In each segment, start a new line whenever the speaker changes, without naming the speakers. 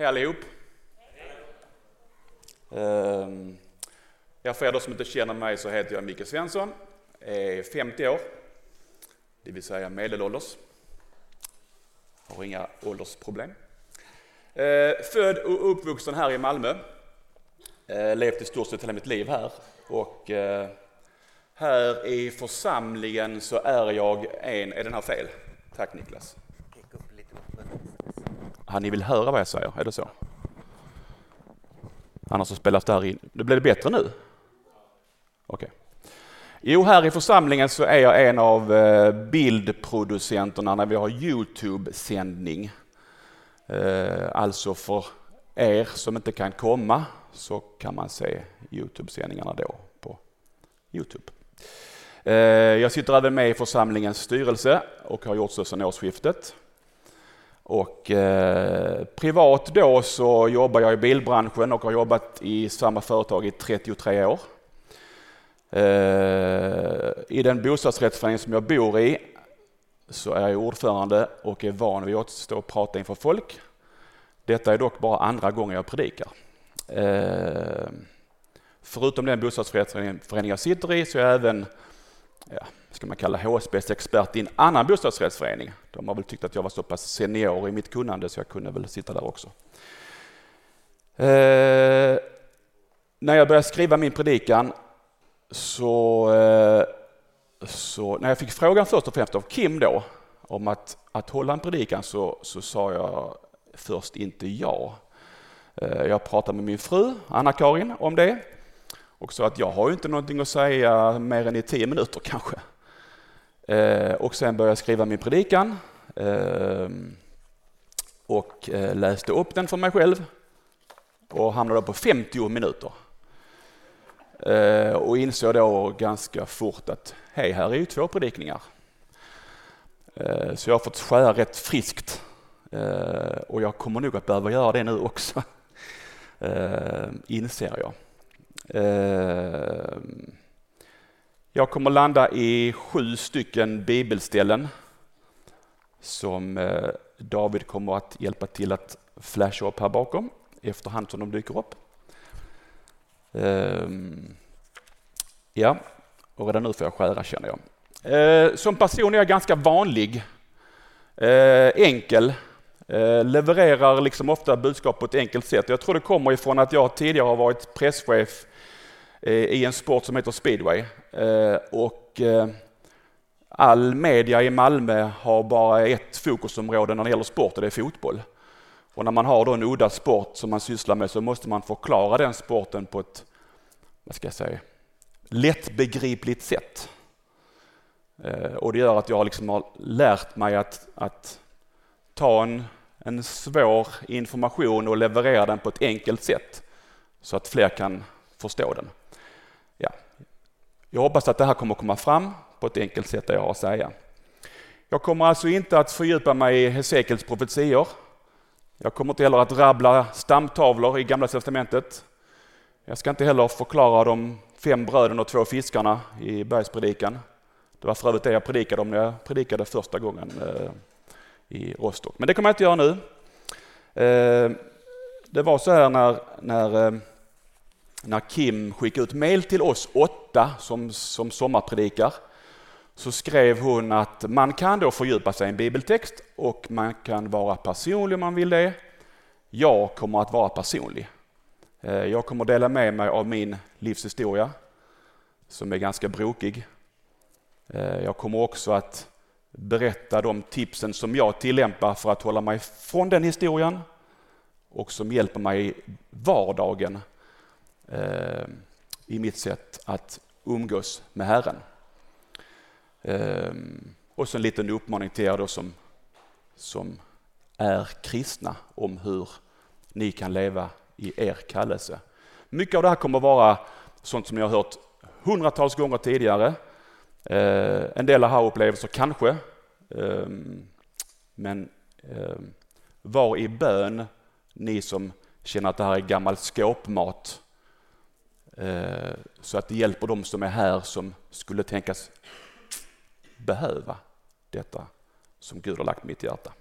Hej allihop! Ehm, Ja, för er som inte känner mig så heter jag Micke Svensson, är 50 år, det vill säga medelålders. Har inga åldersproblem. Eh, Född och uppvuxen här i Malmö. Eh, Levt i stort sett hela mitt liv här. Och eh, här i församlingen så är jag en... Är den här fel? Tack Niklas. Ja, ni vill höra vad jag säger, är det så? Annars så spelas det här in. Det blev det bättre nu? Okej. Jo, här i församlingen så är jag en av eh, bildproducenterna när vi har Youtube-sändning. Eh, alltså för er som inte kan komma så kan man se Youtube-sändningarna då på Youtube. Eh, jag sitter även med i församlingens styrelse och har gjort så sedan årsskiftet. Och eh, privat då så jobbar jag i bilbranschen och har jobbat i samma företag i 33 år. Eh, I den bostadsrättsförening som jag bor i så är jag ordförande och är van vid att stå och prata inför folk. Detta är dock bara andra gången jag predikar. Eh, förutom den bostadsrättsförening jag sitter i så är jag även ja, ska man kalla HSBs expert i en annan bostadsrättsförening. De har väl tyckt att jag var så pass senior i mitt kunnande så jag kunde väl sitta där också. Eh, när jag började skriva min predikan så, eh, så när jag fick frågan först och främst av Kim då om att, att hålla en predikan så, så sa jag först inte ja. Eh, jag pratade med min fru Anna-Karin om det och sa att jag har ju inte någonting att säga mer än i tio minuter kanske. Eh, och sen började jag skriva min predikan eh, och eh, läste upp den för mig själv och hamnade på 50 minuter. Eh, och insåg då ganska fort att hej, här är ju två predikningar. Eh, så jag har fått skära rätt friskt eh, och jag kommer nog att behöva göra det nu också, inser jag. Eh, jag kommer landa i sju stycken bibelställen som eh, David kommer att hjälpa till att flasha upp här bakom efterhand som de dyker upp. Ehm, ja, och redan nu får jag skära känner jag. Eh, som person är jag ganska vanlig, enkel, levererar liksom ofta budskap på ett enkelt sätt. Jag tror det kommer ifrån att jag tidigare har varit presschef Eh, i en sport som heter speedway. Eh, och eh, all media i Malmö har bara ett fokusområde när det gäller sport och det är fotboll. Och när man har då en udda sport som man sysslar med så måste man förklara den sporten på ett, vad ska jag säga, lättbegripligt sätt. Och det gör att jag liksom har lärt mig att, att ta en, en svår information och leverera den på ett enkelt sätt så att fler kan förstå den. Jag hoppas att det här kommer komma fram på ett enkelt sätt det jag har att säga. Jag kommer alltså inte att fördjupa mig i Hesekiels profetior. Jag kommer inte heller att rabbla stamtavlor i Gamla testamentet. Jag ska inte heller förklara de fem bröden och två fiskarna i bergspredikan. Det var för övrigt det jag predikade om när jag predikade första gången eh, i Rostock. Men det kommer jag inte göra nu. Eh, det var så här när, när eh, när Kim skickade ut mail till oss åtta som, som sommarpredikar så skrev hon att man kan då fördjupa sig i en bibeltext och man kan vara personlig om man vill det. Jag kommer att vara personlig. Eh, jag kommer dela med mig av min livshistoria som är ganska brokig. Eh, jag kommer också att berätta de tipsen som jag tillämpar för att hålla mig från den historien och som hjälper mig i vardagen eh, i mitt sätt att umgås med Herren. Eh, och så en liten uppmaning till er då som, som är kristna om hur ni kan leva i er kallelse. Mycket av det här kommer att vara sånt som ni har hört hundratals gånger tidigare. Eh, en del aha-upplevelser kanske. Eh, men eh, var i bön ni som känner att det här är gammal skåpmat Eh, Eh, så att det hjälper de som är här som skulle tänkas behöva detta som Gud har lagt mitt hjärta.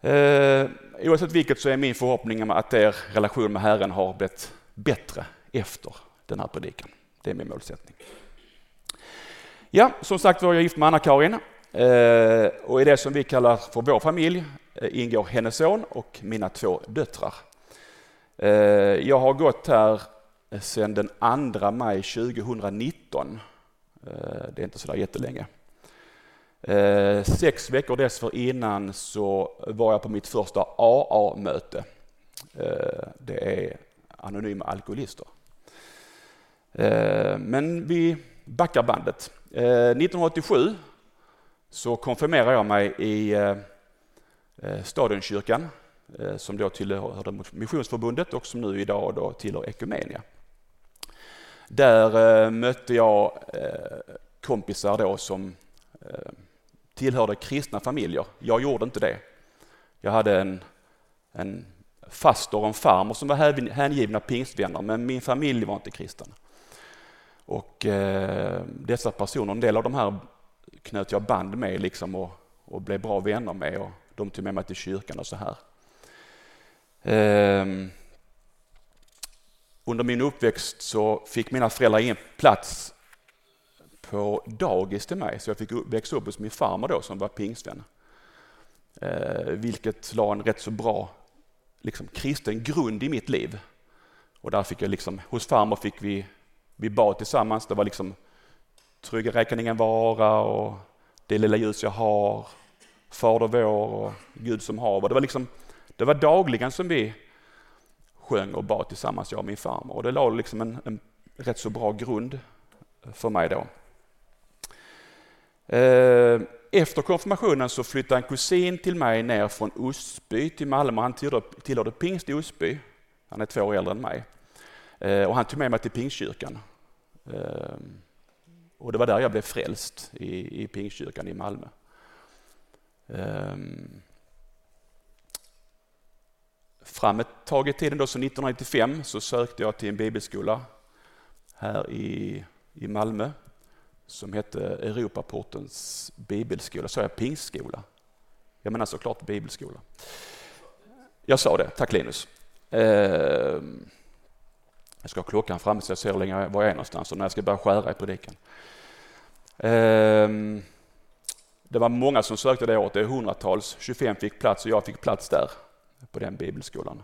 Eh, oavsett vilket så är min förhoppning att er relation med Herren har blivit bättre efter den här predikan. Det är min målsättning. Ja, som sagt var jag gift med Anna-Karin eh, och i det som vi kallar för vår familj eh, ingår hennes son och mina två döttrar. Eh, jag har gått här sedan den 2 maj 2019. Eh, det är inte så där jättelänge. Eh, sex veckor dessförinnan så var jag på mitt första AA-möte. Det är Anonyma Alkoholister. Men vi backar bandet. 1987 så konfirmerade jag mig i Stadionkyrkan Eh, som då tillhörde Missionsförbundet och som nu idag då tillhör Ekumenia. Där eh, mötte jag eh, kompisar då som tillhörde kristna familjer. Jag gjorde inte det. Jag hade en, en faster och en farmor som var hängivna pingstvänner, men min familj var inte kristen. Och eh, dessa personer, en del av de här knöt jag band med liksom och, och blev bra vänner med och de tog med mig till kyrkan och så här. Ehm, under min uppväxt så fick mina föräldrar ingen plats på dagis till mig så jag fick växa upp hos min farmor då som var pingstvän. Eh, vilket la en rätt så bra liksom, kristen grund i mitt liv. Och där fick jag liksom, hos farmor fick vi, vi bad tillsammans, det var liksom trygga räkningen vara och det lilla ljus jag har, Fader vår och Gud som haver. Det var liksom, det var dagligen som vi sjöng och bad tillsammans, jag och min farmor. Och det la liksom en, en rätt så bra grund för mig då. Eh, efter konfirmationen så flyttade en kusin till mig ner från Osby till Malmö. Han tillhörde, tillhörde pingst i Osby. Han är två år äldre än mig. Eh, och han tog med mig till pingstkyrkan. Eh, och det var där jag blev frälst, i, i pingstkyrkan i Malmö. Fram ett tag i tiden, då, så 1995, så sökte jag till en bibelskola här i, i Malmö som hette Europaportens bibelskola. Sa jag pingstskola? Jag menar såklart bibelskola. Jag sa det, tack Linus. Eh, jag ska ha klockan framme så jag ser hur länge var jag är någonstans och när jag ska börja skära i predikan. Eh, det var många som sökte det året, det är hundratals. 25 fick plats och jag fick plats där på den bibelskolan.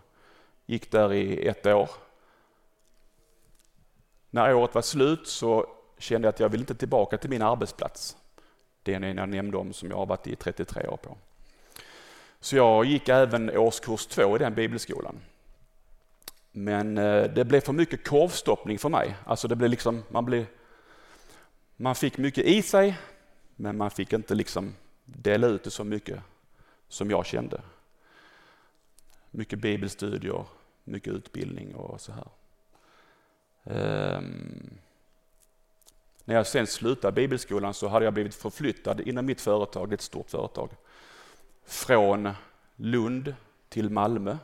Gick där i ett år. När året var slut så kände jag att jag vill inte tillbaka till min arbetsplats. Den jag nämnde om som jag har varit i 33 år på. Så jag gick även årskurs två i den bibelskolan. Men eh, det blev för mycket korvstoppning för mig. Alltså det blev liksom, man, blev, man fick mycket i sig, men man fick inte liksom dela ut det så mycket som jag kände. Mycket bibelstudier, mycket utbildning och så här. Um, när jag sen slutade bibelskolan så hade jag blivit förflyttad inom mitt företag, det är ett stort företag, från Lund till Malmö.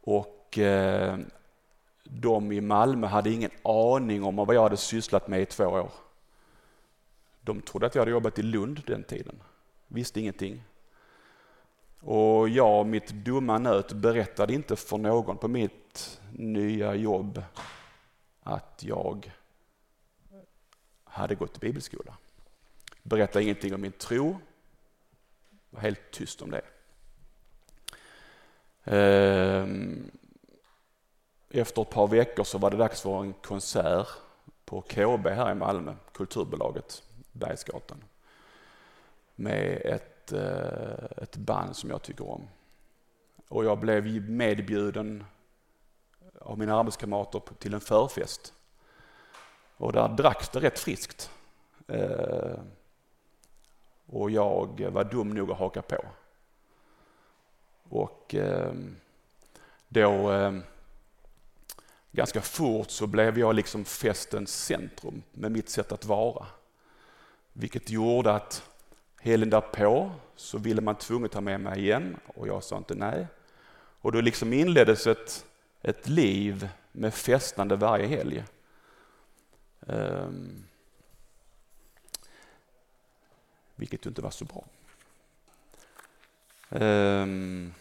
Och eh, de i Malmö hade ingen aning om vad jag hade sysslat med i två år. De trodde att jag hade jobbat i Lund den tiden, visste ingenting. Och jag, mitt dumma nöt, berättade inte för någon på mitt nya jobb att jag hade gått i bibelskola. Berättade ingenting om min tro, var helt tyst om det. Ehm, efter ett par veckor så var det dags för en konsert på KB här i Malmö, Kulturbolaget, Bergsgatan. Med ett, Eh, ett band som jag tycker om. Och jag blev medbjuden av mina arbetskamrater till en förfest och där dracks det rätt friskt. Eh, och jag var dum nog att haka på. Och eh, då ganska fort så blev jag liksom festens centrum med mitt sätt att vara. Vilket gjorde att helgen därpå så ville man tvunget ha med mig igen och jag sa inte nej. Och då liksom inleddes ett, ett liv med festande varje helg. Um, vilket ju inte var så bra. Um,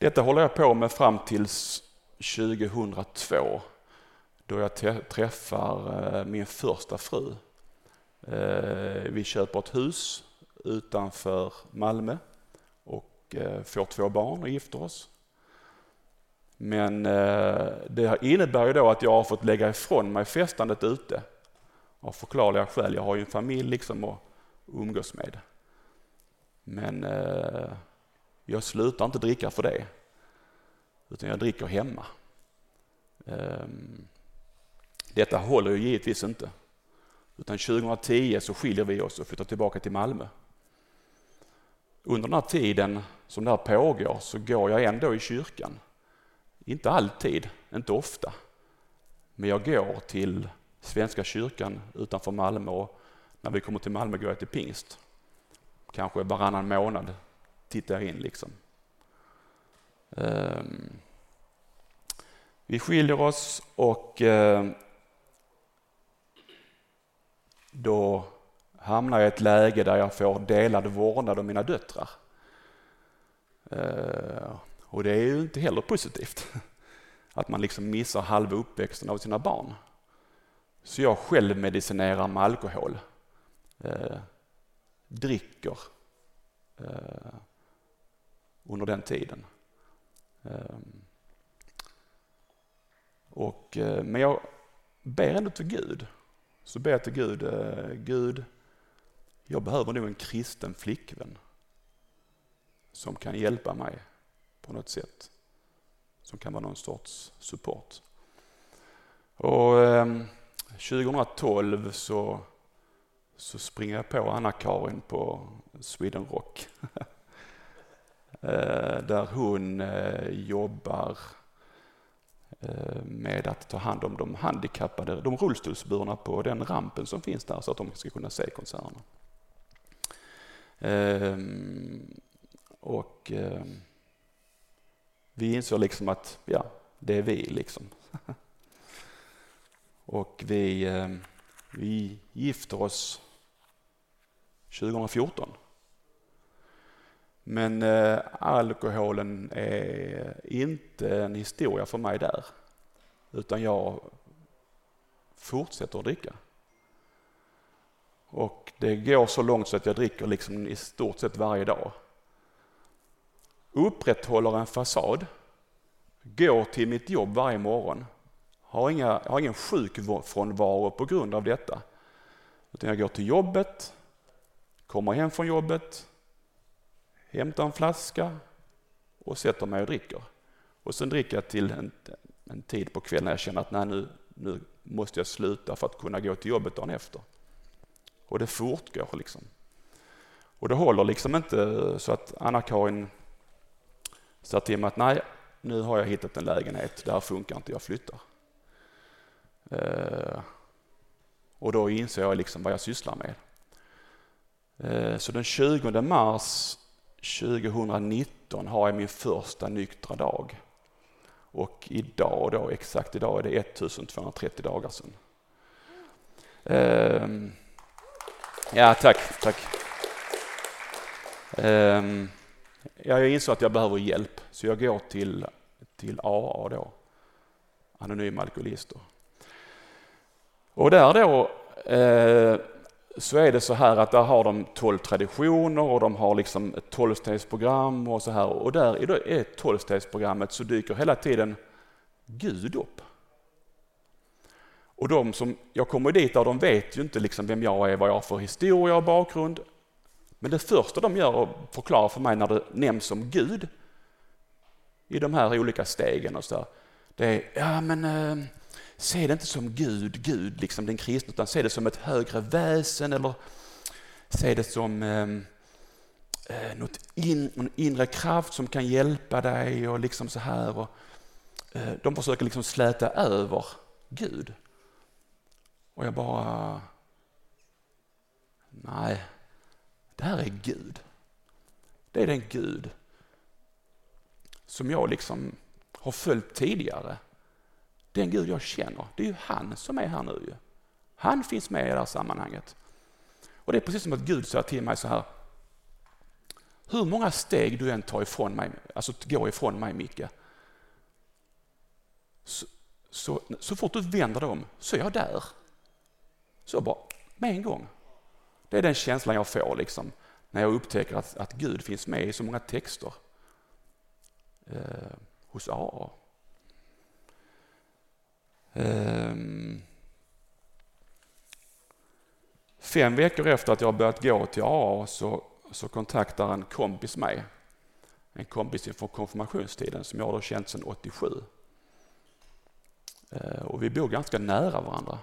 Detta håller jag på med fram till 2002 då jag träffar eh, min första fru. Eh, vi köper ett hus utanför Malmö och eh, får två barn och gifter oss. Men eh, det innebär ju då att jag har fått lägga ifrån mig festandet ute. Av förklarliga skäl. Jag har ju en familj liksom att umgås med. Men eh, jag slutar inte dricka för det. Utan jag dricker hemma. Ehm, detta håller ju givetvis inte. Utan 2010 så skiljer vi oss och flyttar tillbaka till Malmö. Under den här tiden som det här pågår så går jag ändå i kyrkan. Inte alltid, inte ofta. Men jag går till Svenska kyrkan utanför Malmö och när vi kommer till Malmö går jag till pingst. Kanske varannan månad tittar jag in liksom. Ehm, vi skiljer oss och ehm, då hamnar jag i ett läge där jag får delad vårdnad om mina döttrar. Eh, och det är ju inte heller positivt. Att man liksom missar halva uppväxten av sina barn. Så jag själv medicinerar med alkohol. Eh, dricker eh, under den tiden. Och, men jag ber ändå till Gud. Så ber jag till Gud, eh, Gud, jag behöver nog en kristen flickvän som kan hjälpa mig på något sätt. Som kan vara någon sorts support. Och ehm, 2012 så, så springer jag på Anna-Karin på Sweden Rock. Eh, där hon eh, jobbar Eh, med att ta hand om de handikappade, de rullstolsburna på den rampen som finns där så att de ska kunna se konserterna. Ehm, och ehm, vi insåg liksom att ja, det är vi liksom. Och vi, ehm, vi gifter oss 2014. Men eh, alkoholen är inte en historia för mig där. Utan jag fortsätter att dricka. Och det går så långt så att jag dricker liksom i stort sett varje dag. Upprätthåller en fasad. Går till mitt jobb varje morgon. Har, inga, har ingen sjukfrånvaro på grund av detta. Utan jag går till jobbet, kommer hem från jobbet, hämtar en flaska och sätter mig och dricker. Och sen dricker jag till en, en tid på kvällen när jag känner att nej, nu, nu måste jag sluta för att kunna gå till jobbet dagen efter. Och det fortgår liksom. Och det håller liksom inte så att Anna-Karin sa till mig att nej, nu har jag hittat en lägenhet, det här funkar inte, jag flyttar. Eh, och då inser jag liksom vad jag sysslar med. Eh, så den 20 mars 2019 har jag min första nyktra dag. Och idag då, exakt idag är det 1230 dagar sedan. Um, ja, tack, tack. Um, jag insåg att jag behöver hjälp, så jag går till, till AA då, Anonyma Alkoholister. Och där då eh, så är det så här att där har de tolv traditioner och de har liksom ett tolvstegsprogram och så här. Och där i det tolvstegsprogrammet så dyker hela tiden Gud upp. Och de som, jag kommer dit av, de vet ju inte liksom vem jag är, vad jag har för historia och bakgrund. Men det första de gör och förklarar för mig när det nämns som Gud i de här olika stegen och så där, det är, ja men eh, se det inte som Gud, Gud, liksom den kristna, utan se det som ett högre väsen eller se det som ehm, eh, något in, en inre kraft som kan hjälpa dig och liksom så här. Och, eh, de försöker liksom släta över Gud. Och jag bara, nej, det här är Gud. Det är den Gud som jag liksom har följt tidigare den Gud jag känner, det är ju han som är här nu. Han finns med i det här sammanhanget. Och det är precis som att Gud säger till mig så här. Hur många steg du än tar ifrån mig, alltså går ifrån mig Micke, så, så, så fort du vänder dig om så är jag där. Så bara, med en gång. Det är den känslan jag får liksom, när jag upptäcker att, att Gud finns med i så många texter eh, hos AA. Um, fem veckor efter att jag börjat gå till AA så, så kontaktar en kompis mig. En kompis från konfirmationstiden som jag har känt sedan 87. Uh, ehm, och vi bor ganska nära varandra.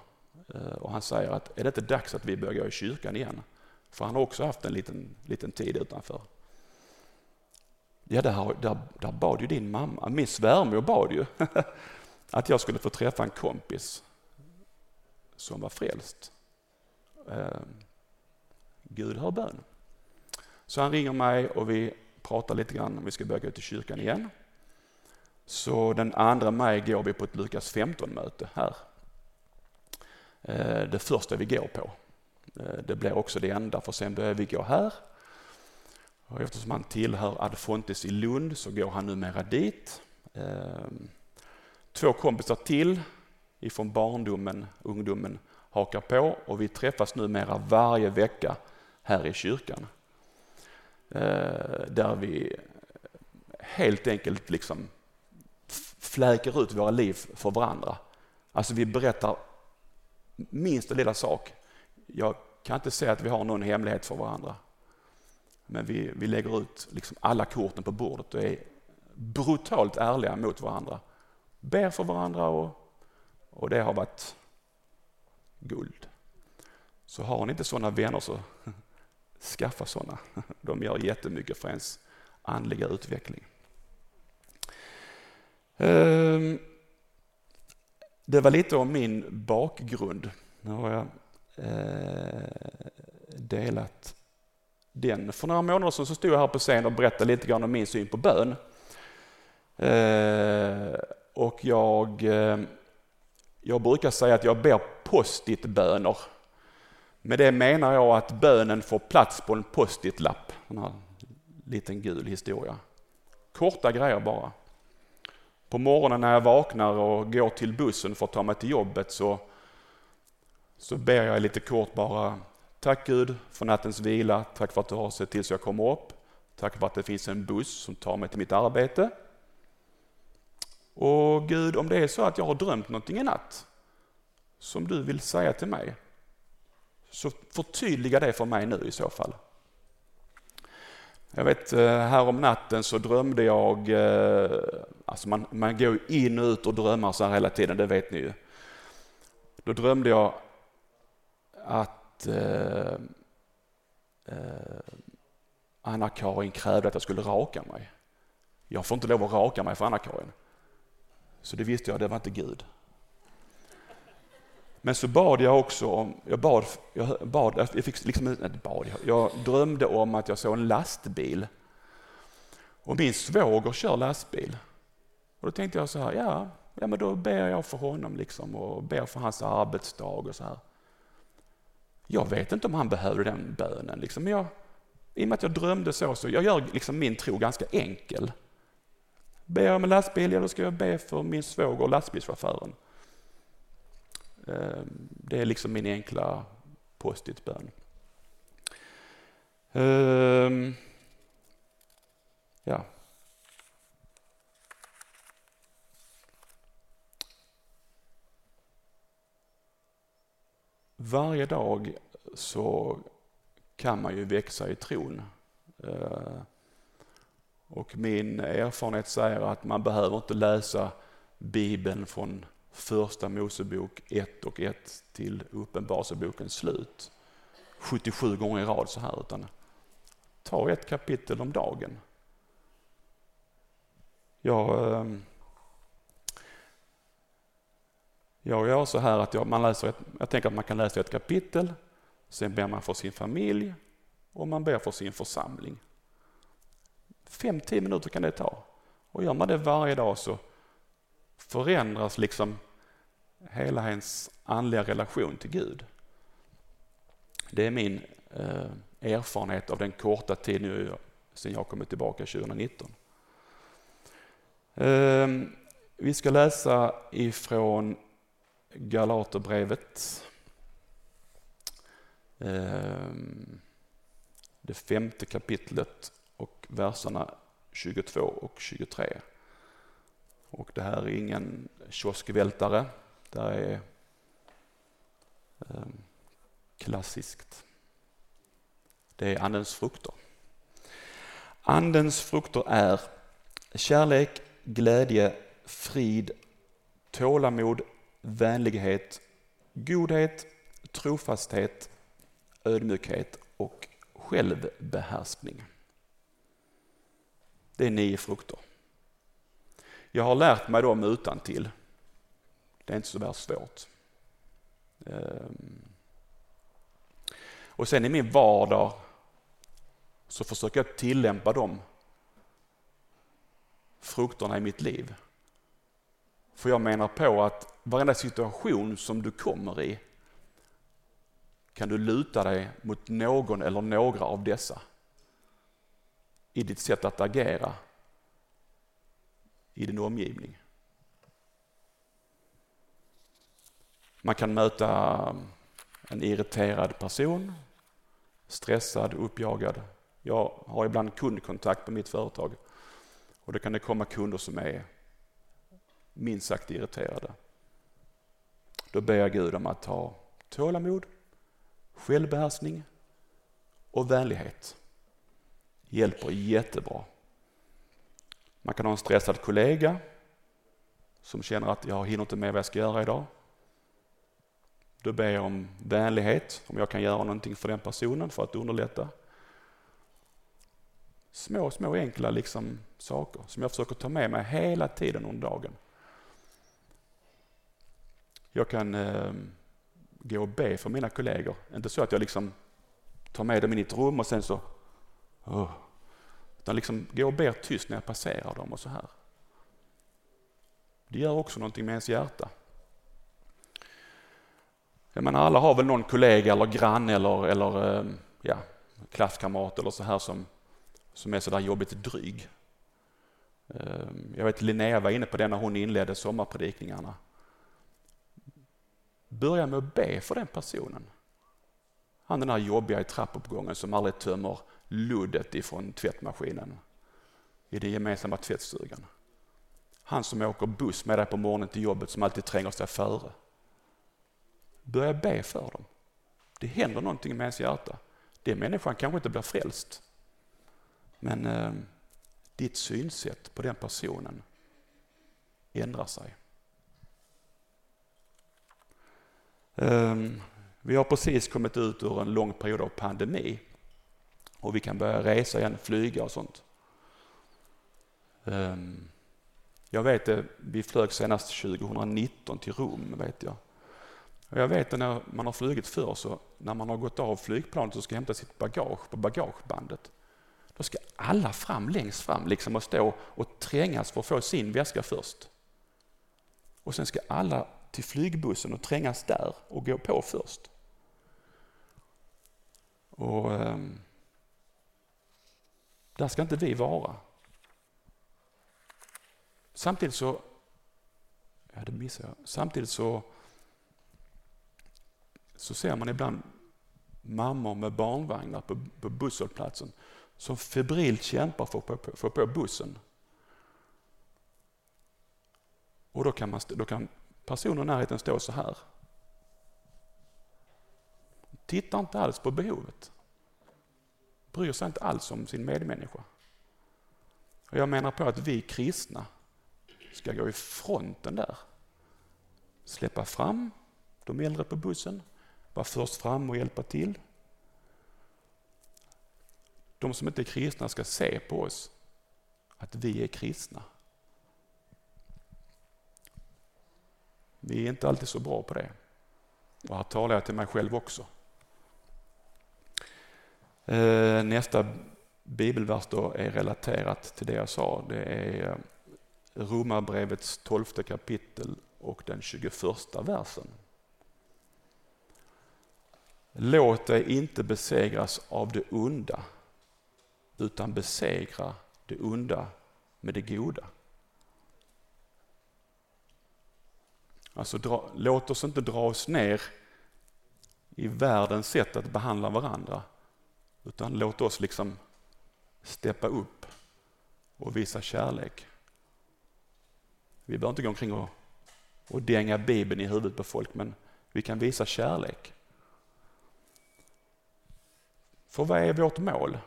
Uh, och han säger att är det inte dags att vi börjar gå i kyrkan igen? För han har också haft en liten, liten tid utanför. Ja, där, där, där bad ju din mamma, min svärmor bad ju att jag skulle få träffa en kompis som var frälst. Eh, Gud hör bön. Så han ringer mig och vi pratar lite grann om vi ska börja gå till kyrkan igen. Så den 2 maj går vi på ett Lukas 15-möte här. Eh, det första vi går på. Eh, det blir också det enda, för sen börjar vi gå här. Och eftersom han tillhör Adfontes i Lund så går han numera dit. Ehm, Två kompisar till ifrån barndomen, ungdomen, hakar på och vi träffas numera varje vecka här i kyrkan. Eh, där vi helt enkelt liksom fläker ut våra liv för varandra. Alltså vi berättar minsta lilla sak. Jag kan inte säga att vi har någon hemlighet för varandra. Men vi, vi lägger ut liksom alla korten på bordet och är brutalt ärliga mot varandra. Ber för varandra och, och det har varit guld. Så har ni inte sådana vänner så skaffa sådana. De gör jättemycket för ens andliga utveckling. Ehm, det var lite om min bakgrund. Nu har jag eh, delat den. För några månader sedan så stod jag här på scen och berättade lite grann om min syn på bön. Eh, och jag, eh, jag brukar säga att jag ber post-it-böner. Med det menar jag att bönen får plats på en post-it-lapp. En här liten gul historia. Korta grejer bara. På morgonen när jag vaknar och går till bussen för att ta mig till jobbet så, så ber jag lite kort bara Tack Gud för nattens vila, tack för att du har sett till så jag kommer upp. Tack för att det finns en buss som tar mig till mitt arbete. Och Gud, om det är så att jag har drömt någonting i natt som du vill säga till mig, så förtydliga det för mig nu i så fall. Jag vet eh, här om natten så drömde jag, eh, alltså man, man går in och ut och drömmar så här hela tiden, det vet ni ju. Då drömde jag att eh, eh, Anna-Karin krävde att jag skulle raka mig. Jag får inte lov att raka mig för Anna-Karin. Så det visste jag, det var inte Gud. Men så bad jag också om, jag bad, jag bad, jag fick liksom, nej, bad, jag drömde om att jag såg en lastbil. Och min svåger kör lastbil. Och då tänkte jag så här, ja, ja men då ber jag för honom liksom och ber för hans arbetsdag och så här. Jag vet inte om han behövde den bönen liksom, men jag, i och med att jag drömde så, så jag gör liksom min tro ganska enkel. Ber jag om en lastbil, ja då ska jag be för min svåger, lastbilschauffören. Ehm, det är liksom min enkla post-it-bön. Ehm, ja. Varje dag så kan man ju växa i tron. Ehm, och min erfarenhet säger att man behöver inte läsa Bibeln från första Mosebok 1 och 1 till Uppenbarelsebokens slut 77 gånger i rad så här utan ta ett kapitel om dagen. Jag, ehm, jag gör så här att jag, man läser ett, jag tänker att man kan läsa ett kapitel, sen ber man för sin familj och man ber för sin församling. Fem, tio minuter kan det ta. Och gör man det varje dag så förändras liksom hela ens andliga relation till Gud. Det är min eh, erfarenhet av den korta tid nu jag sen jag kommit tillbaka 2019. Eh, vi ska läsa ifrån Galaterbrevet. Eh, det femte kapitlet och verserna 22 och 23. Och det här är ingen kioskvältare. Det här är ehm, klassiskt. Det är Andens frukter. Andens frukter är kärlek, glädje, frid, tålamod, vänlighet, godhet, trofasthet, ödmjukhet och självbehärskning. Det är nio frukter. Jag har lärt mig dem utan till. Det är inte så värst svårt. Ehm. Och sen i min vardag så försöker jag tillämpa de frukterna i mitt liv. För jag menar på att varenda situation som du kommer i kan du luta dig mot någon eller några av dessa i ditt sätt att agera i din omgivning. Man kan möta en irriterad person, stressad, uppjagad. Jag har ibland kundkontakt på mitt företag och då kan det komma kunder som är minst sagt irriterade. Då ber jag Gud om att ha tålamod, självbehärskning och vänlighet. Hjälper jättebra. Man kan ha en stressad kollega som känner att jag hinner inte med vad jag ska göra idag. Då ber jag om vänlighet, om jag kan göra någonting för den personen för att underlätta. Små, små enkla liksom saker som jag försöker ta med mig hela tiden under dagen. Jag kan eh, gå och be för mina kollegor. Inte så att jag liksom tar med dem in i ett rum och sen så... Oh, utan liksom gå och ber tyst när jag passerar dem och så här. Det gör också någonting med ens hjärta. Jag menar, alla har väl någon kollega eller granne eller, eller ehm, ja, klasskamrat eller så här som, som är sådär jobbigt dryg. Ehm, jag vet Linnea var inne på det när hon inledde sommarpredikningarna. Börja med att be för den personen. Han den här jobbiga i trappuppgången som aldrig tömmer luddet ifrån tvättmaskinen i den gemensamma tvättstugan. Han som åker buss med dig på morgonen till jobbet som alltid tränger sig före. Börja be för dem. Det händer någonting med ens hjärta. Den människan kanske inte blir frälst. Men eh, ditt synsätt på den personen ändrar sig. Um, vi har precis kommit ut ur en lång period av pandemi och vi kan börja resa igen, flyga och sånt. Ehm, jag vet det, vi flög senast 2019 till Rom, vet jag. Och jag vet att när man har flugit förr, så när man har gått av flygplanet och ska hämta sitt bagage på bagagebandet, då ska alla fram längst fram liksom och stå och trängas för att få sin väska först. Och sen ska alla till flygbussen och trängas där och gå på först. Och eh, Där ska inte vi vara. Samtidigt så, ja det missade jag, samtidigt så, så ser man ibland mammor med barnvagnar på, på busshållplatsen som febrilt kämpar för att få på bussen. Och då kan, man, då kan personen i närheten stå så här. Tittar inte alls på behovet. Bryr sig inte alls om sin medmänniska. Och jag menar på att vi kristna ska gå i fronten där. Släppa fram de äldre på bussen, vara först fram och hjälpa till. De som inte är kristna ska se på oss att vi är kristna. Vi är inte alltid så bra på det. Och här talar jag till mig själv också. Eh, nästa bibelvers då är relaterat till det jag sa. Det är eh, Romarbrevets tolfte kapitel och den 21 versen. Låt dig inte besegras av det onda, utan besegra det onda med det goda. Alltså, dra, låt oss inte dra oss ner i världens sätt att behandla varandra, utan låt oss liksom steppa upp och visa kärlek. Vi behöver inte gå omkring och, och dänga Bibeln i huvudet på folk, men vi kan visa kärlek. För vad är vårt mål?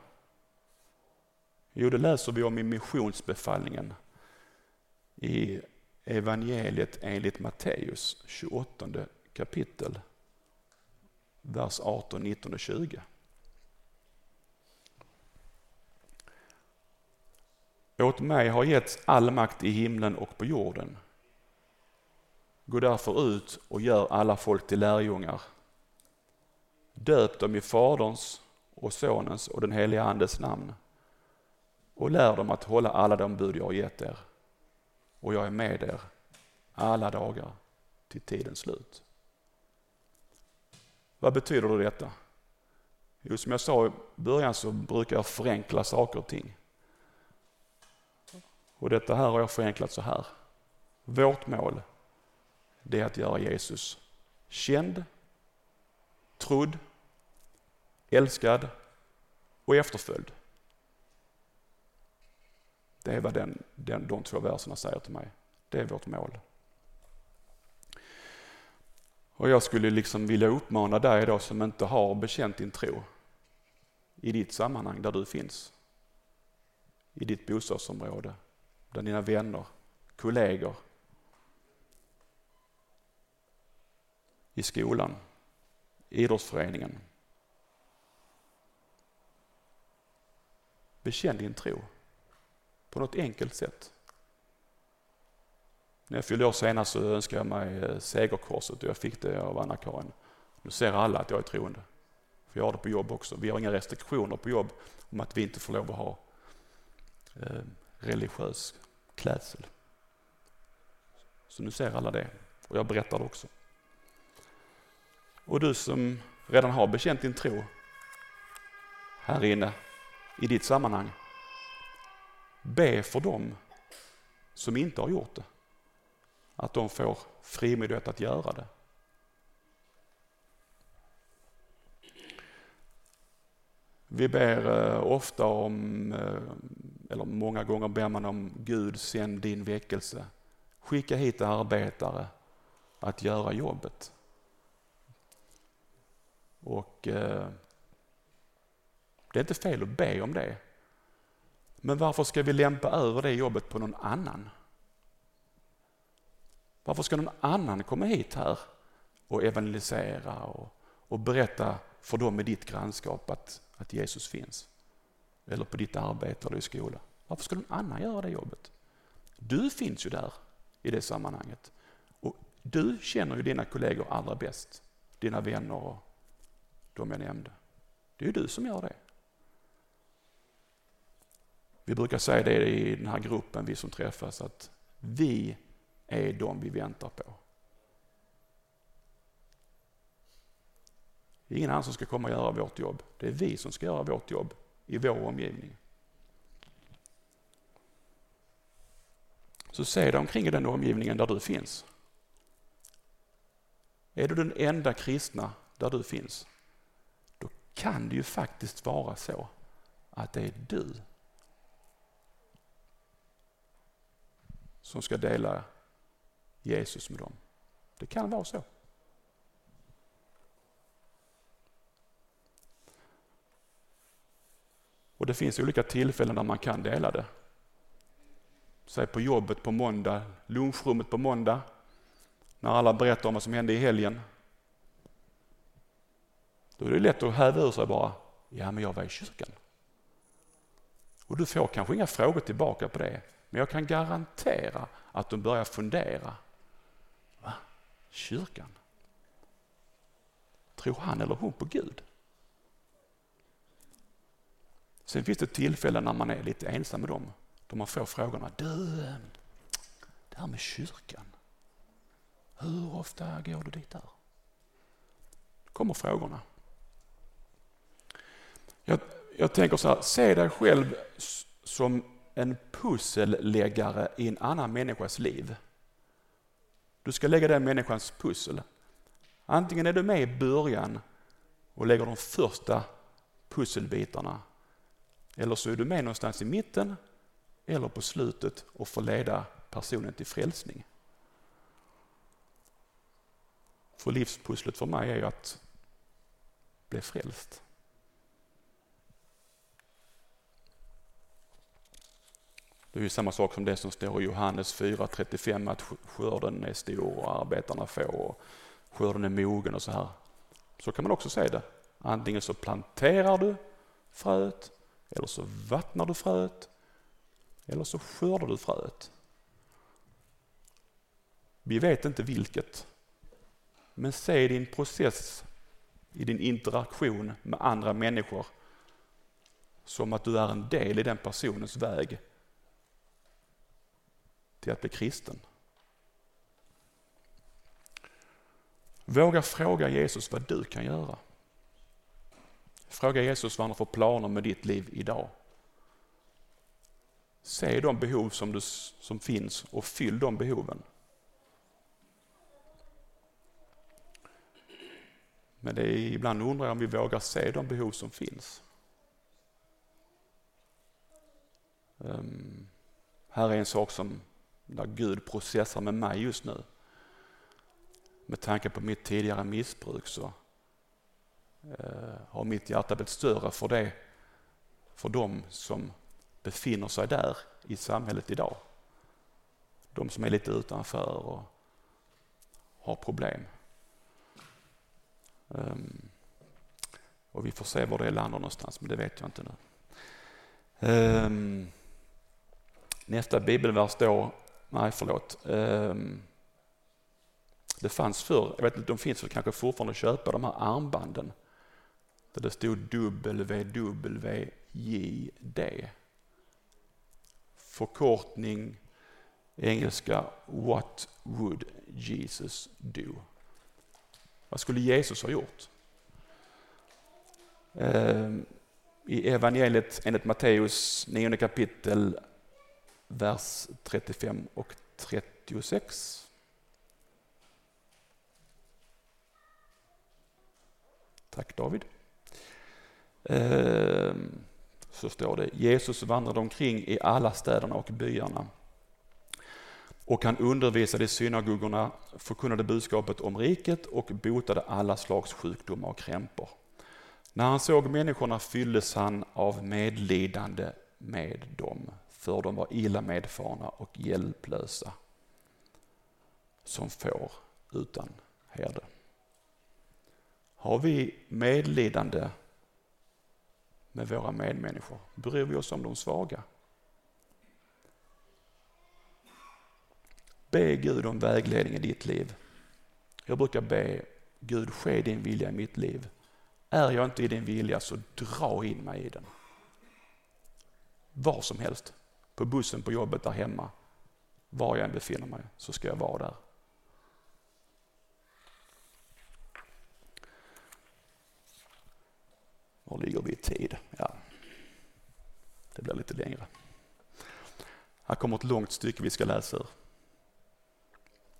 Jo, det läser vi om i missionsbefallningen i evangeliet enligt Matteus 28 kapitel, vers 18, 19 och 20. Åt mig har getts all makt i himlen och på jorden. Gå därför ut och gör alla folk till lärjungar. Döp dem i Faderns och Sonens och den heliga Andes namn och lär dem att hålla alla de bud jag har gett er. Och jag är med er alla dagar till tidens slut. Vad betyder då detta? Jo, som jag sa i början så brukar jag förenkla saker och ting. Och detta här har jag förenklat så här. Vårt mål, det är att göra Jesus känd, trodd, älskad och efterföljd. Det är vad den, den, de två verserna säger till mig. Det är vårt mål. Och jag skulle liksom vilja uppmana dig då som inte har bekänt din tro i ditt sammanhang där du finns. I ditt bostadsområde, bland dina vänner, kollegor, i skolan, idrottsföreningen. Bekänn din tro på något enkelt sätt. När jag fyllde år senast så önskade jag mig eh, segerkorset och jag fick det av Anna-Karin. Nu ser alla att jag är troende. För jag har det på jobb också. Vi har inga restriktioner på jobb om att vi inte får lov att ha eh, religiös klädsel. Så nu ser alla det och jag berättar det också. Och du som redan har bekänt din tro här inne i ditt sammanhang. Be för dem som inte har gjort det. Att de får frimodighet att göra det. Vi ber eh, ofta om, eh, eller många gånger ber man om Gud sänd din väckelse. Skicka hit arbetare att göra jobbet. Och eh, det är inte fel att be om det. Men varför ska vi lämpa över det jobbet på någon annan? Varför ska någon annan komma hit här och evangelisera och, och berätta för dem i ditt grannskap att, att Jesus finns? Eller på ditt arbete eller i skolan. Varför ska någon annan göra det jobbet? Du finns ju där i det sammanhanget. Och du känner ju dina kollegor allra bäst. Dina vänner och de jag nämnde. Det är ju du som gör det. Vi brukar säga det i den här gruppen, vi som träffas, att vi är de vi väntar på. Det är ingen annan som ska komma och göra vårt jobb. Det är vi som ska göra vårt jobb i vår omgivning. Så se dig omkring i den omgivningen där du finns. Är du den enda kristna där du finns, då kan det ju faktiskt vara så att det är du som ska dela Jesus med dem. Det kan vara så. Och det finns olika tillfällen där man kan dela det. Säg på jobbet på måndag, lunchrummet på måndag, när alla berättar om vad som hände i helgen. Då är det lätt att häva ur sig bara, ja men jag var i kyrkan. Och du får kanske inga frågor tillbaka på det. Men jag kan garantera att de börjar fundera. Va? Kyrkan? Tror han eller hon på Gud? Sen finns det tillfällen när man är lite ensam med dem. Då man får frågorna. Du, det här med kyrkan. Hur ofta går du dit där? Då kommer frågorna. Jag, jag tänker så här, se dig själv som en pusselläggare i en annan människas liv. Du ska lägga den människans pussel. Antingen är du med i början och lägger de första pusselbitarna. Eller så är du med någonstans i mitten eller på slutet och får leda personen till frälsning. För livspusslet för mig är ju att bli frälst. Det är ju samma sak som det som står i Johannes 4.35 att skörden är stor och arbetarna få och skörden är mogen och så här. Så kan man också säga det. Antingen så planterar du fröet eller så vattnar du fröet eller så skördar du fröet. Vi vet inte vilket. Men se din process i din interaktion med andra människor som att du är en del i den personens väg till att bli kristen. Våga fråga Jesus vad du kan göra. Fråga Jesus vad han har för planer med ditt liv idag. Se de behov som, du, som finns och fyll de behoven. Men det är ibland undrar jag om vi vågar se de behov som finns. Um, här är en sak som där Gud processar med mig just nu. Med tanke på mitt tidigare missbruk så Eh, har mitt hjärta blivit större för det, för de som befinner sig där i samhället idag. De som är lite utanför och har problem. Um, och vi får se var det landar någonstans, men det vet jag inte nu. Um, nästa bibelvers då, nej förlåt. Um, det fanns förr, jag vet inte, de finns väl kanske fortfarande att köpa, de här armbanden. Där det stod WWJD. Förkortning engelska What would Jesus do? Vad skulle Jesus ha gjort? Ehm, I evangeliet enligt Matteus 9 kapitel, vers 35 och 36. Tack David. Ehm, så står det, Jesus vandrade omkring i alla städerna och byarna och han undervisade i synagogorna, förkunnade budskapet om riket och botade alla slags sjukdomar och krämpor. När han såg människorna fylldes han av medlidande med dem, för de var illa medfarna och hjälplösa som får utan herde. Har vi medlidande med våra medmänniskor? Bryr vi oss om de svaga? Be Gud om vägledning i ditt liv. Jag brukar be Gud, ske din vilja i mitt liv. Är jag inte i din vilja så dra in mig i den. Var som helst, på bussen, på jobbet, där hemma. Var jag än befinner mig så ska jag vara där. Var ligger vi i tid? Ja, det blir lite längre. Här kommer ett långt stycke vi ska läsa ur.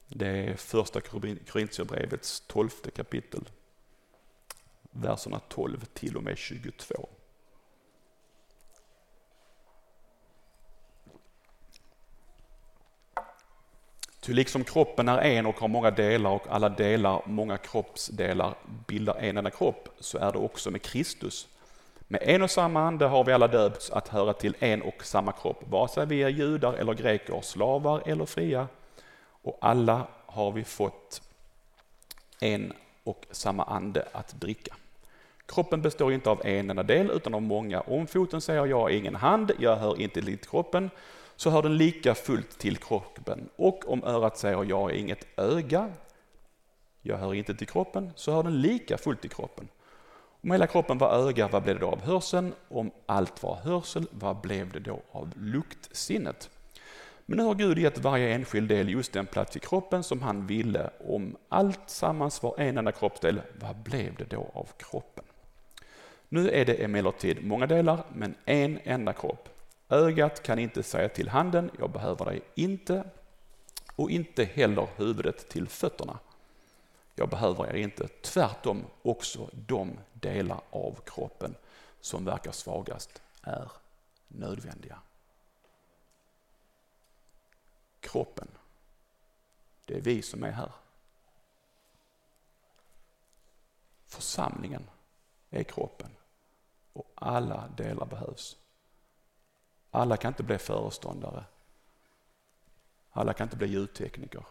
Det är första Korintierbrevets tolfte kapitel. Verserna 12 till och med 22. Ty liksom kroppen är en och har många delar och alla delar, många kroppsdelar bildar en enda kropp, så är det också med Kristus. Med en och samma ande har vi alla döpts att höra till en och samma kropp, vare sig vi är judar eller greker, slavar eller fria, och alla har vi fått en och samma ande att dricka. Kroppen består inte av en enda del utan av många. Om foten säger jag ingen hand, jag hör inte till kroppen, så hör den lika fullt till kroppen. Och om örat säger jag är inget öga, jag hör inte till kroppen, så hör den lika fullt till kroppen. Om hela kroppen var öga, vad blev det då av hörseln? Om allt var hörsel, vad blev det då av luktsinnet? Men nu har Gud gett varje enskild del just den plats i kroppen som han ville. Om allt sammans var en enda kroppsdel, vad blev det då av kroppen? Nu är det emellertid många delar, men en enda kropp. Ögat kan inte säga till handen, jag behöver dig inte, och inte heller huvudet till fötterna. Jag behöver er inte. Tvärtom, också de delar av kroppen som verkar svagast är nödvändiga. Kroppen, det är vi som är här. Församlingen är kroppen och alla delar behövs. Alla kan inte bli föreståndare. Alla kan inte bli ljudtekniker.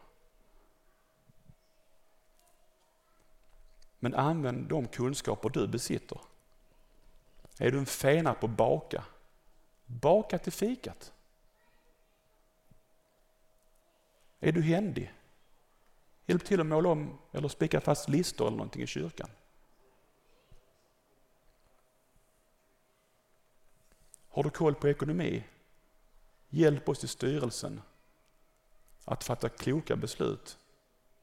Men använd de kunskaper du besitter. Är du en fena på att baka? Baka till fikat. Är du händig? Hjälp till att måla om eller spika fast listor eller någonting i kyrkan. Har du koll på ekonomi? Hjälp oss i styrelsen att fatta kloka beslut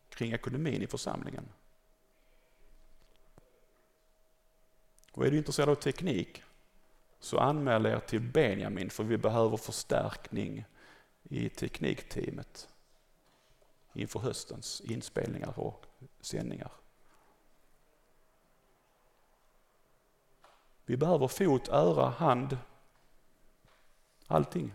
kring ekonomin i församlingen. Och är du intresserad av teknik så anmäl er till Benjamin för vi behöver förstärkning i teknikteamet inför höstens inspelningar och sändningar. Vi behöver fot, öra, hand, allting.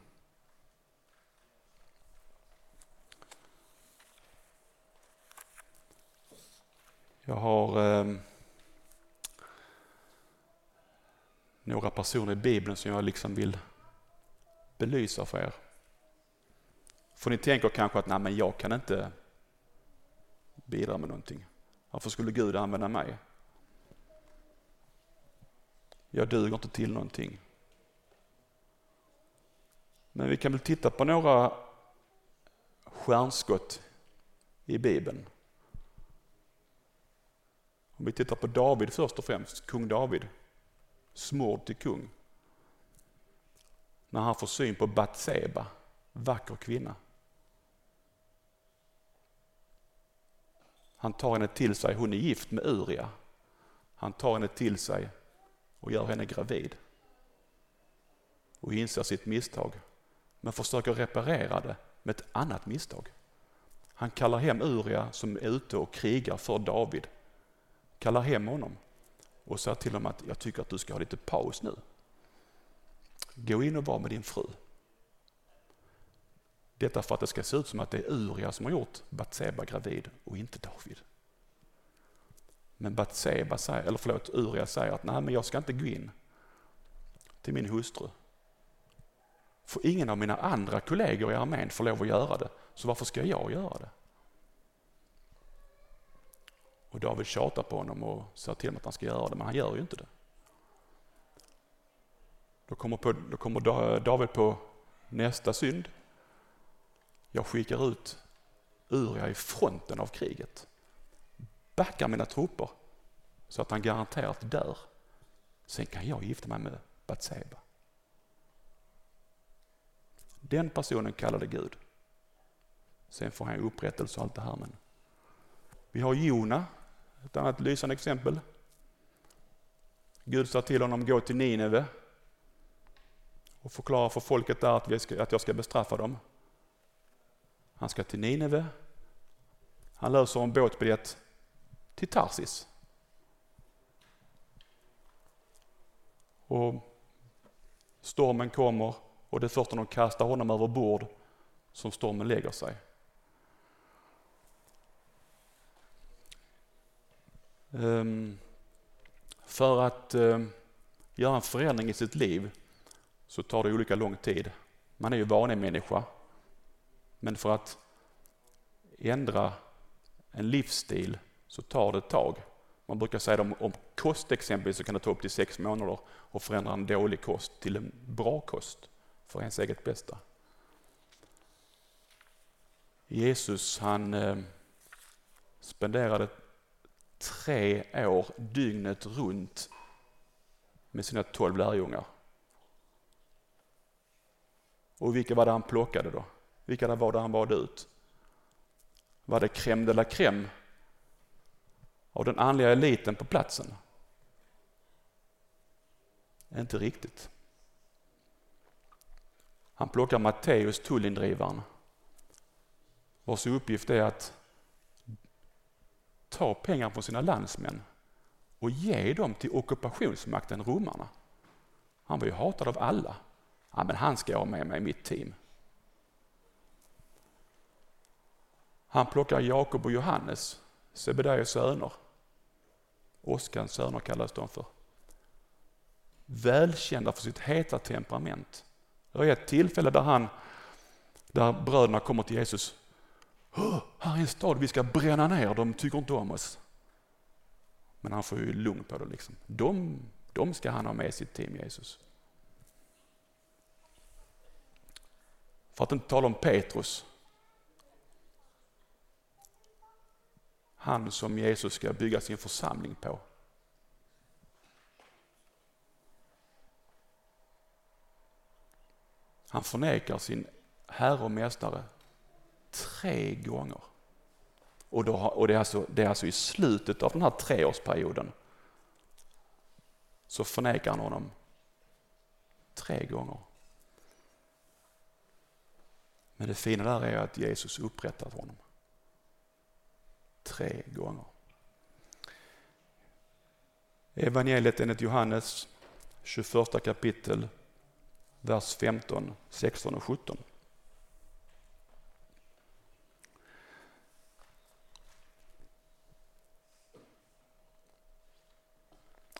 Jag har eh, några personer i Bibeln som jag liksom vill belysa för er. För ni tänker kanske att nej, men jag kan inte bidra med någonting. Varför skulle Gud använda mig? Jag duger inte till någonting. Men vi kan väl titta på några stjärnskott i Bibeln. Om vi tittar på David först och främst, kung David smord till kung. När han får syn på Batseba, vacker kvinna. Han tar henne till sig, hon är gift med Uria. Han tar henne till sig och gör henne gravid. Och inser sitt misstag, men försöker reparera det med ett annat misstag. Han kallar hem Uria som är ute och krigar för David. Kallar hem honom och säger till honom att jag tycker att du ska ha lite paus nu. Gå in och var med din fru. Detta för att det ska se ut som att det är Uria som har gjort Batseba gravid och inte David. Men Batseba säger, eller förlåt, Uria säger att nej men jag ska inte gå in till min hustru. För ingen av mina andra kollegor i armén får lov att göra det, så varför ska jag göra det? Och David tjatar på honom och säger till honom att han ska göra det, men han gör ju inte det. Då kommer, på, då kommer David på nästa synd. Jag skickar ut Uria i fronten av kriget. Backar mina trupper så att han garanterat dör. Sen kan jag gifta mig med Batseba. Den personen kallade Gud. Sen får han upprättelse och allt det här. Men vi har Jona ett annat lysande exempel. Gud sa till honom, gå till Nineve och förklara för folket där att, ska, att jag ska bestraffa dem. Han ska till Nineve. Han löser en båtbiljett till Tarsis. Och stormen kommer och det är först när de kastar honom över bord som stormen lägger sig. Ehm, för att ehm, göra en förändring i sitt liv så tar det olika lång tid. Man är ju vanemänniska. Men för att ändra en livsstil så tar det ett tag. Man brukar säga om, om kost exempelvis så kan det ta upp till sex månader att förändra en dålig kost till en bra kost för ens eget bästa. Jesus han eh, spenderade tre år dygnet runt med sina tolv lärjungar. Och vilka var det han plockade då? Vilka var det han valde ut? Var det crème de la crème av den andliga eliten på platsen? Inte riktigt. Han plockar Matteus, tullindrivaren, vars uppgift är att ta pengar från sina landsmän och ge dem till ockupationsmakten romarna. Han var ju hatad av alla. Ja, men han ska jag ha med mig i mitt team. Han plockar Jakob och Johannes, Sebedaios söner. Oskars söner kallas de för. Välkända för sitt heta temperament. Det är ett tillfälle där, han, där bröderna kommer till Jesus. Här är en stad vi ska bränna ner, de tycker inte om oss. Men han får ju lugn på det. Liksom. De, de ska han ha med sitt team, Jesus. För att inte tala om Petrus. Han som Jesus ska bygga sin församling på. Han förnekar sin herre och mästare tre gånger. Och, då, och det, är alltså, det är alltså i slutet av den här treårsperioden så förnekar han honom tre gånger. Men det fina där är att Jesus upprättat honom. Tre gånger. Evangeliet enligt Johannes 21 kapitel, vers 15, 16 och 17.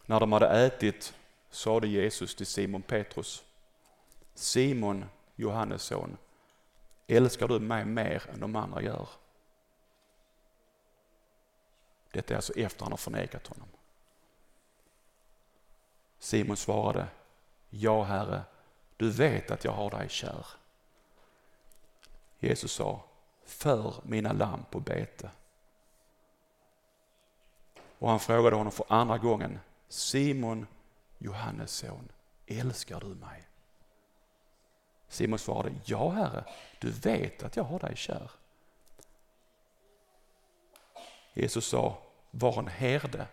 När de hade ätit sade Jesus till Simon Petrus, Simon, Johannes son, älskar du mig mer än de andra gör? Detta är alltså efter han har förnekat honom. Simon svarade, Ja, Herre, du vet att jag har dig kär. Jesus sa, för mina lamm på bete. Och han frågade honom för andra gången, Simon, Johannes son, älskar du mig? Simon svarade, ja herre, du vet att jag har dig kär. Jesus sa, var en herde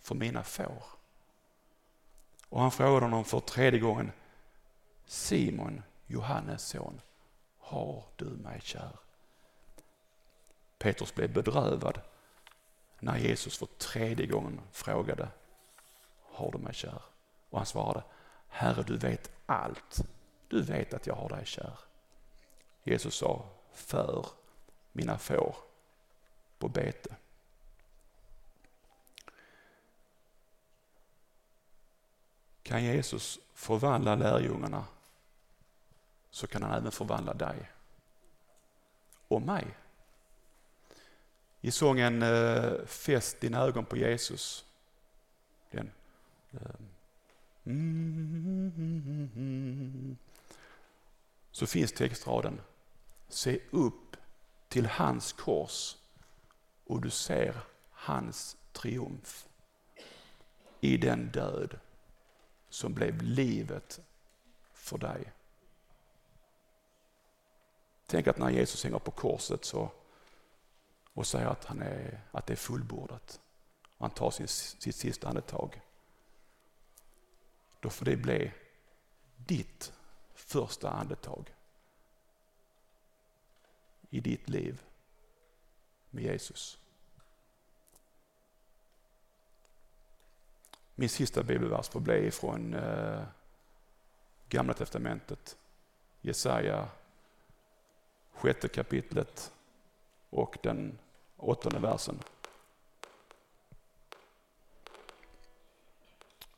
för mina får. Och han frågade honom för tredje gången, Simon, Johannes son, har du mig kär? Petrus blev bedrövad när Jesus för tredje gången frågade, har du mig kär? Och han svarade, Herre du vet allt. Du vet att jag har dig kär. Jesus sa, för mina får på bete. Kan Jesus förvandla lärjungarna så kan han även förvandla dig och mig. I sången eh, Fäst dina ögon på Jesus, den eh, Så finns textraden. Se upp till hans kors och du ser hans triumf i den död som blev livet för dig. Tänk att när Jesus hänger på korset så, och säger att, han är, att det är fullbordat. Han tar sin, sitt sista andetag då får det bli ditt första andetag i ditt liv med Jesus. Min sista bibelvers får bli från eh, Gamla Testamentet, Jesaja, sjätte kapitlet och den åttonde versen.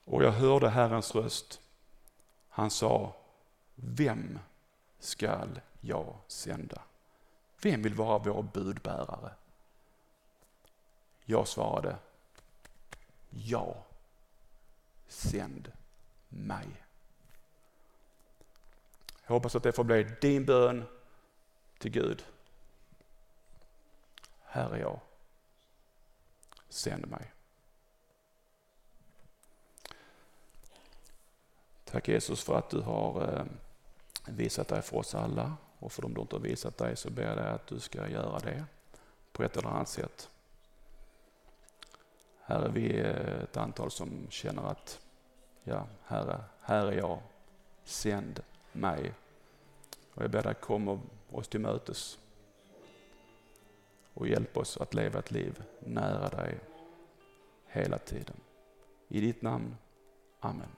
Och jag hörde Herrens röst. Han sa, vem skall jag sända? Vem vill vara vår budbärare? Jag svarade, ja, sänd mig. Jag hoppas att det får bli din bön till Gud. Här är jag. Sänd mig. Tack Jesus för att du har eh, visat dig för oss alla och för de du inte har visat dig så ber jag dig att du ska göra det på ett eller annat sätt. Här är vi eh, ett antal som känner att, ja, Herre, här är jag, sänd mig. Och jag ber dig komma oss till mötes och hjälp oss att leva ett liv nära dig hela tiden. I ditt namn. Amen.